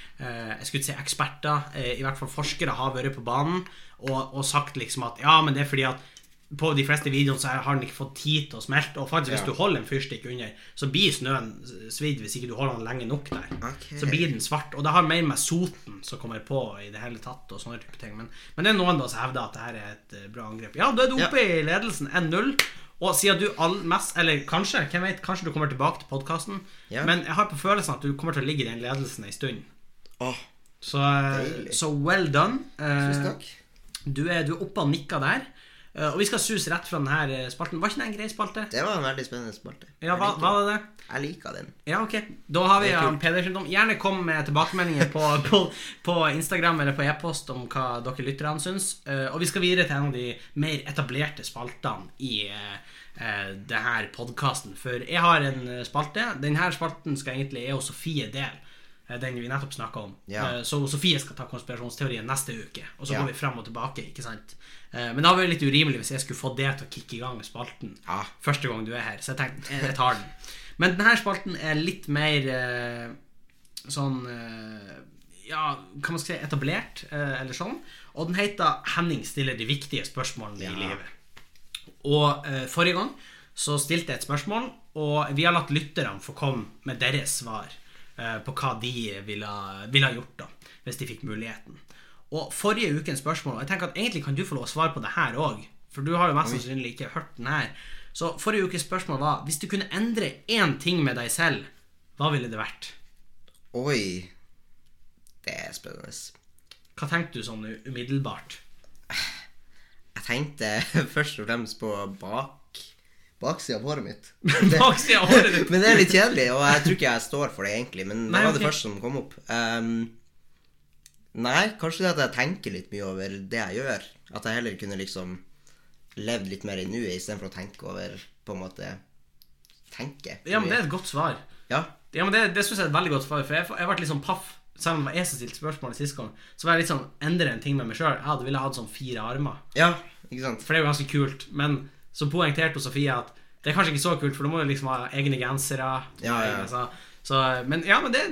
jeg skulle si eksperter, uh, i hvert fall forskere, har vært på banen og, og sagt liksom at ja, men det er fordi at på de fleste videoene så har den ikke fått tid til å smelte. Og faktisk, hvis Ja. du holder en fyrstikk under, så blir snøen svidd hvis ikke du holder den lenge nok der. Okay. Så blir den svart. Og det har mer med soten som kommer på i det hele tatt. Og sånne type ting Men, men det er noen da som hevder at det her er et eh, bra angrep. Ja, da er du oppe i ledelsen 1-0. Og siden du all mest Eller kanskje, hvem vet, kanskje du kommer tilbake til podkasten. Ja. Men jeg har på følelsen at du kommer til å ligge i den ledelsen en stund. Oh, Så, eh, så well done. Eh, du er, du er oppe og nikker der. Eh, og vi skal suse rett fra denne spalten. Var ikke det en grei spalte? Det var en veldig spennende spalte. Ja, hva, hva var det? Jeg liker den. Ja, ok. Da har vi Det er han Peder syndrom. Gjerne kom med tilbakemeldinger på, *laughs* på, på Instagram eller på e-post om hva dere lytterne syns. Eh, og vi skal videre til en av de mer etablerte spaltene i uh, denne podkasten. For jeg har en eh, spalte. Denne spalten skal egentlig jeg og Sofie dele. Eh, Den vi nettopp snakka om. Ja. Eh, Så Sofie skal ta konspirasjonsteorien neste uke. Og så Ja. går vi frem og tilbake. ikke sant? Eh, Men det hadde vært litt urimelig hvis jeg skulle få det til å kicke i gang spalten Ja. første gang du er her. Så jeg tenkte jeg tar den. Men denne spalten er litt mer sånn Ja, hva man si etablert, eller sånn. Og den heter 'Henning stiller de viktige spørsmålene i livet'. Og forrige gang så stilte jeg et spørsmål, og vi har latt lytterne få komme med deres svar på hva de ville, ville ha gjort da, hvis de fikk muligheten. Og forrige ukens spørsmål Og jeg tenker at egentlig kan du få lov å svare på det her òg, for du har jo mest sannsynlig ikke hørt den her. Så forrige ukes spørsmål var hvis du kunne endre én ting med deg selv, hva ville det vært? Oi. Det er spennende. Hva tenkte du sånn umiddelbart? Jeg tenkte *laughs* først og fremst på bak baksida av håret mitt. *laughs* Baksida av håret ditt. *laughs* Men det er litt kjedelig, og jeg tror ikke jeg står for det egentlig. Men Nei, det var ok. det første som kom opp. Um, nei, kanskje det at jeg tenker litt mye over det jeg gjør. At jeg heller kunne liksom levd litt mer i nuet istedenfor å tenke over på en måte Tenke. Ja, men det er et godt svar. Ja. Ja, men Det, det synes jeg er et veldig godt svar, for jeg, jeg ble litt sånn paff. Selv om det var jeg som stilte spørsmålet sist gang, så var jeg litt sånn endre en ting med meg sjøl. Jeg hadde ville hatt sånn fire armer. ja, ikke sant? For det er jo ganske kult. Men så poengterte Sofie at det er kanskje ikke så kult, for du må jo liksom ha egne gensere. Ja, ja. Altså. så, men ja, men det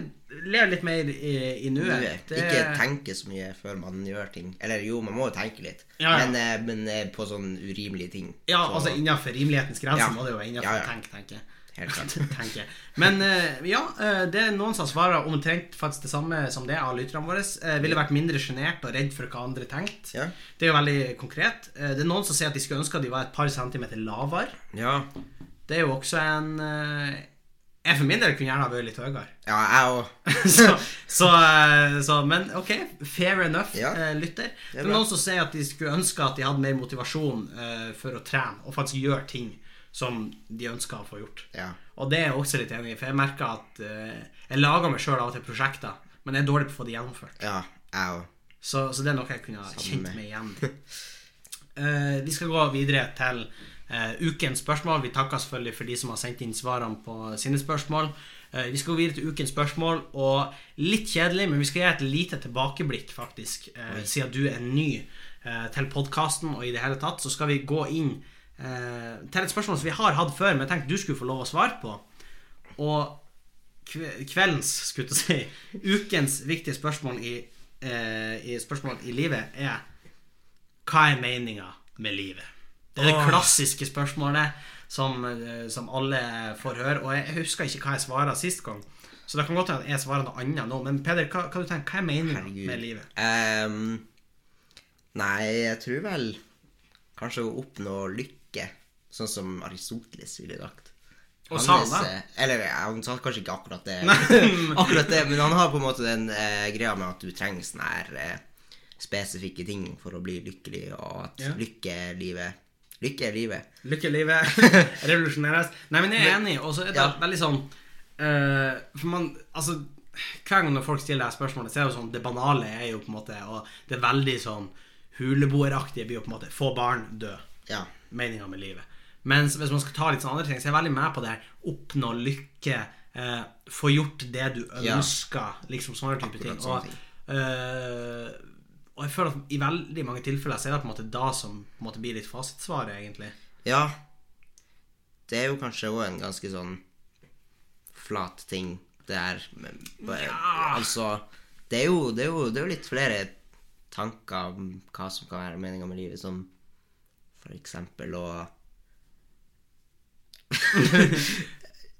lever litt mer i, i nuet. Det- Ikke tenke så mye før man gjør ting. Eller jo, man må jo tenke litt, Ja, ja. Men, eh, men eh, på sånn urimelige ting. Ja, Så- altså innenfor rimelighetens grenser Ja. må det jo være innenfor Ja, tenk, tenke. Helt klart. tenker jeg. Men eh, ja, eh, det er noen som svarer omtrent faktisk det samme som det av lytterne våre. Uh, ville vært mindre sjenert og redd for hva andre tenkte. Ja. Det er jo veldig konkret. Eh, det er noen som sier at de skulle ønske at de var et par centimeter lavere. Ja. Det er jo også en eh, Jeg for min del kunne gjerne ha vært litt høyere. Ja, jeg òg. *laughs* så, så, eh, så, men ok, fair enough, Ja. eh, lytter. er Det er noen som sier at de skulle ønske at de hadde mer motivasjon uh, for å trene, og faktisk gjøre ting som de ønsker å få gjort. Ja. Og det er jeg også litt enig i, for jeg merker at uh, jeg lager meg sjøl av og til prosjekter, men jeg er dårlig på å få de gjennomført. ja, jeg også. Så, så det er noe jeg kunne ha kjent meg igjen i. Uh, *laughs* vi skal gå videre til uh, ukens spørsmål. Vi takker selvfølgelig for de som har sendt inn svarene på sine spørsmål. Vi skal gå videre til ukens spørsmål, og litt kjedelig, men vi skal gjøre et lite tilbakeblikk, faktisk. Siden du er ny til podkasten og i det hele tatt, så skal vi gå inn til et spørsmål som vi har hatt før, men jeg tenkte du skulle få lov å svare på. Og kveldens, skulle jeg si, ukens viktige spørsmål i, eh, i, spørsmål i livet er Hva er meninga med livet? Det er det klassiske spørsmålet som, eh, som alle får høre. Og jeg husker ikke hva jeg svarer sist gang. Så det kan godt hende jeg svarer noe annet nå. Men Peder, hva, hva du tenker, hva er meninga med livet? Um, nei, jeg tror vel kanskje å oppnå lykke, sånn som Aristoteles ville sagt. Og sa det? eh, Eller han sa kanskje ikke akkurat det, *laughs* akkurat det men han har på en måte den eh, greia med at du trenger sånne her eh, spesifikke ting for å bli lykkelig, og at Ja. lykke er livet. Lykke er livet. Lykke er livet. *laughs* Revolusjoneres. Nei, men jeg er enig. Og så er det Ja. veldig sånn uh, For man Altså, hver gang når folk stiller deg spørsmålet, så er det sånn Det banale er jo på en måte Og det er veldig sånn Huleboeraktige blir jo på en måte Få barn, dø. Ja. Meninga med livet. Mens hvis man skal ta litt sånn andre ting, så er jeg veldig med på det her. Oppnå lykke. Eh, få gjort det du Ja. ønsker. Liksom sånne type ting. Og, eh, og jeg føler at i veldig mange tilfeller så er det på en måte da som på en måte blir litt fasitsvaret, egentlig. Ja. Det er jo kanskje òg en ganske sånn flat ting, det her. Ja. Altså, det er, jo, det, er jo, det er jo litt flere tanker om hva som kan være meninga med livet, som for eksempel å *laughs*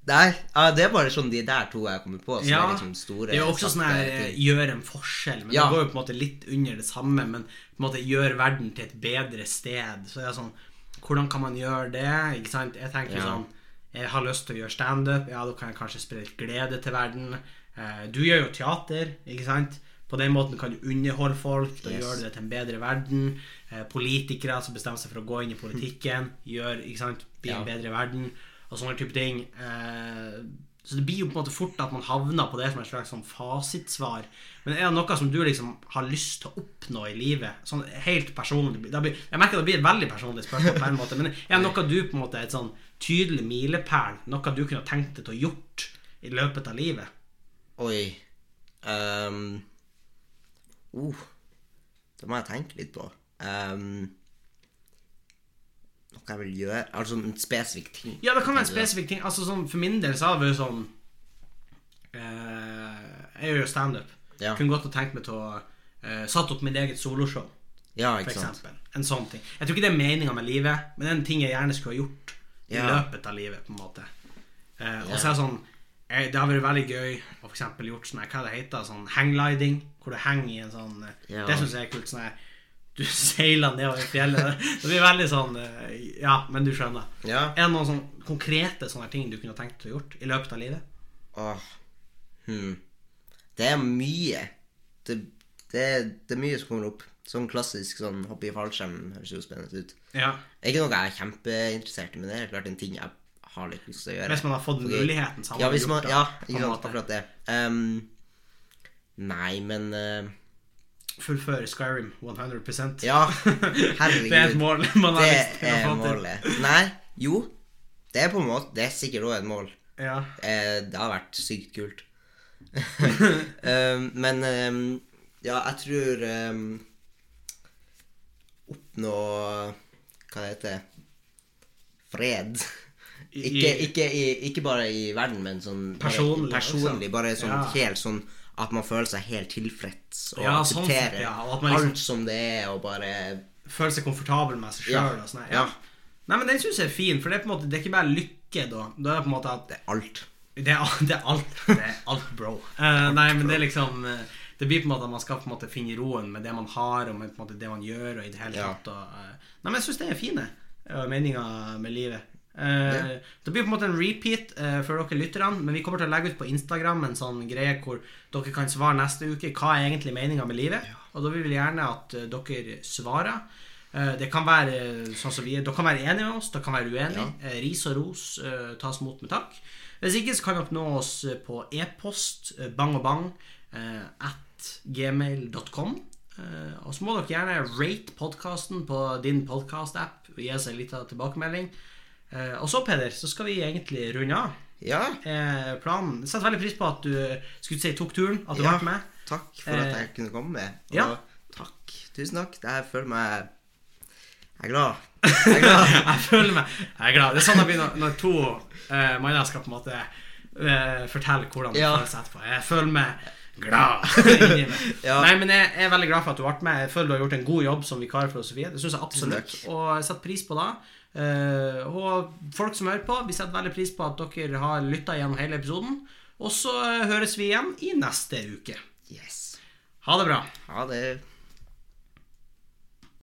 Nei, ja, det er bare sånn de der to jeg kommer på, som Ja, er liksom store Det er jo også sånn her gjør en forskjell, men Ja. det går jo på en måte litt under det samme. Men på en måte gjør verden til et bedre sted. Så det er sånn Hvordan kan man gjøre det? Ikke sant? Jeg tenker Ja. sånn Jeg har lyst til å gjøre standup. Ja, da kan jeg kanskje spre litt glede til verden. Eh, Du gjør jo teater, ikke sant? På den måten kan du underholde folk. Da Yes. gjør du det til en bedre verden. Eh, Politikere som bestemmer seg for å gå inn i politikken, gjør, ikke sant? Bli en bedre verden. Og sånne type ting. Eh, Så det blir jo på en måte fort at man havner på det som et slags sånn fasitsvar. Men er det noe som du liksom har lyst til å oppnå i livet? Sånn helt personlig blir, Jeg merker det blir et veldig personlig spørsmål, på en måte men er det noe du på en måte er et sånn tydelig milepæl? Noe du kunne tenkt deg til å gjort i løpet av livet? Oi. Ehm, uh, det må jeg tenke litt på. Um, noe jeg vil gjøre Altså en spesifikk ting. Ja, det kan være en spesifikk ting. Altså sånn, For min del så har det vært sånn eh, Jeg gjør jo standup. Ja. Kunne godt ha tenkt meg til å eh, satt opp mitt eget soloshow. Ja, for sant. En sånn ting. Jeg tror ikke det er meninga med livet, men det er en ting jeg gjerne skulle ha gjort i Ja. løpet av livet. på en måte eh, Og så er det sånn eh, Det har vært veldig gøy å for gjort sånn hva det heter, sånn hanggliding, hvor du henger i en sånn eh, Ja. Det syns jeg er kult. sånn her Du *laughs* seiler nedover fjellet. Det blir veldig sånn eh, Ja, men du skjønner. Ja. Er det noen sånn konkrete sånne ting du kunne tenkt deg å gjort i løpet av livet? Åh. Hmm. Det er mye. Det, det, det er mye som kommer opp. Sånn klassisk sånn hoppe i fallskjerm høres jo spennende ut. Ja. Det ikke noe jeg er kjempeinteressert i, men det er klart en ting jeg har litt lyst til å gjøre. Hvis man har fått muligheten, så har Ja, man man, gjort det. ja ikke sant, akkurat det. Ehm, nei, men uh... Fullføre Skyrim 100% Ja, herregud. *laughs* Det er et mål man har Det lyst til å få til. målet. Nei, jo. Det er på en måte Det er sikkert òg et mål. Ja. Eh, det har vært sykt kult. um, *laughs* men um, ja, jeg tror um, Oppnå Hva det heter Fred. I- Ikke, ikke, i, ikke bare i verden, men sånn Personlig personlig bare sånn Ja. helt sånn at man føler seg helt tilfreds og Ja, sånn ja, og at man liksom- alt som det er, og bare Føler seg komfortabel med seg sjøl. Ja. Og sånn. Ja. Nei, men den syns jeg er fin, for det er på en måte Det er ikke bare lykke, da. Da er det på en måte at Det er alt. Det er, *laughs* det er alt. Det er alt, bro. Eh, nei, men det er liksom eh, Det blir på en måte at man skal på en måte finne roen med det man har, og med på en måte det man gjør, og i det hele tatt. Og, eh, nei, men jeg syns det er fine uh, meninger med livet. Eh, Det blir på en måte en repeat eh, for dere lytterne, men vi kommer til å legge ut på Instagram en sånn greie hvor dere kan svare neste uke hva er egentlig meninga med livet. Og da vil vi gjerne at eh, dere svarer. Eh, det kan være sånn som vi er. Dere kan være enige med oss, dere kan være uenige. Eh, ris og ros tas mot med takk. Hvis ikke så kan dere nå oss på e-post bangobang at gmail.com. Og så må dere gjerne rate podkasten på din podkast-app og gi oss en liten tilbakemelding. Eh, og så, Peder, så skal vi egentlig runde av. Ja, Eh, planen Jeg setter veldig pris på at du skulle si tok turen, at du Ja. ble med. takk for at Eh, jeg kunne komme med. Og ja. takk. Tusen takk. Jeg føler meg Jeg er glad. *laughs* Jeg er glad. jeg føler meg Jeg er glad. Det er sånn det blir når, når to eh, manner skal på en måte eh, fortelle hvordan det Ja. føles etterpå. Jeg føler meg glad. *laughs* Ja. Nei, men jeg er veldig glad for at du ble med. Jeg føler du har gjort en god jobb som vikar for Sofie. Det syns jeg absolutt. Og jeg setter pris på det. Eh, og folk som hører på, vi setter veldig pris på at dere har lytta gjennom hele episoden. Og så høres vi igjen i neste uke. Yes. Ha det bra. Ha det.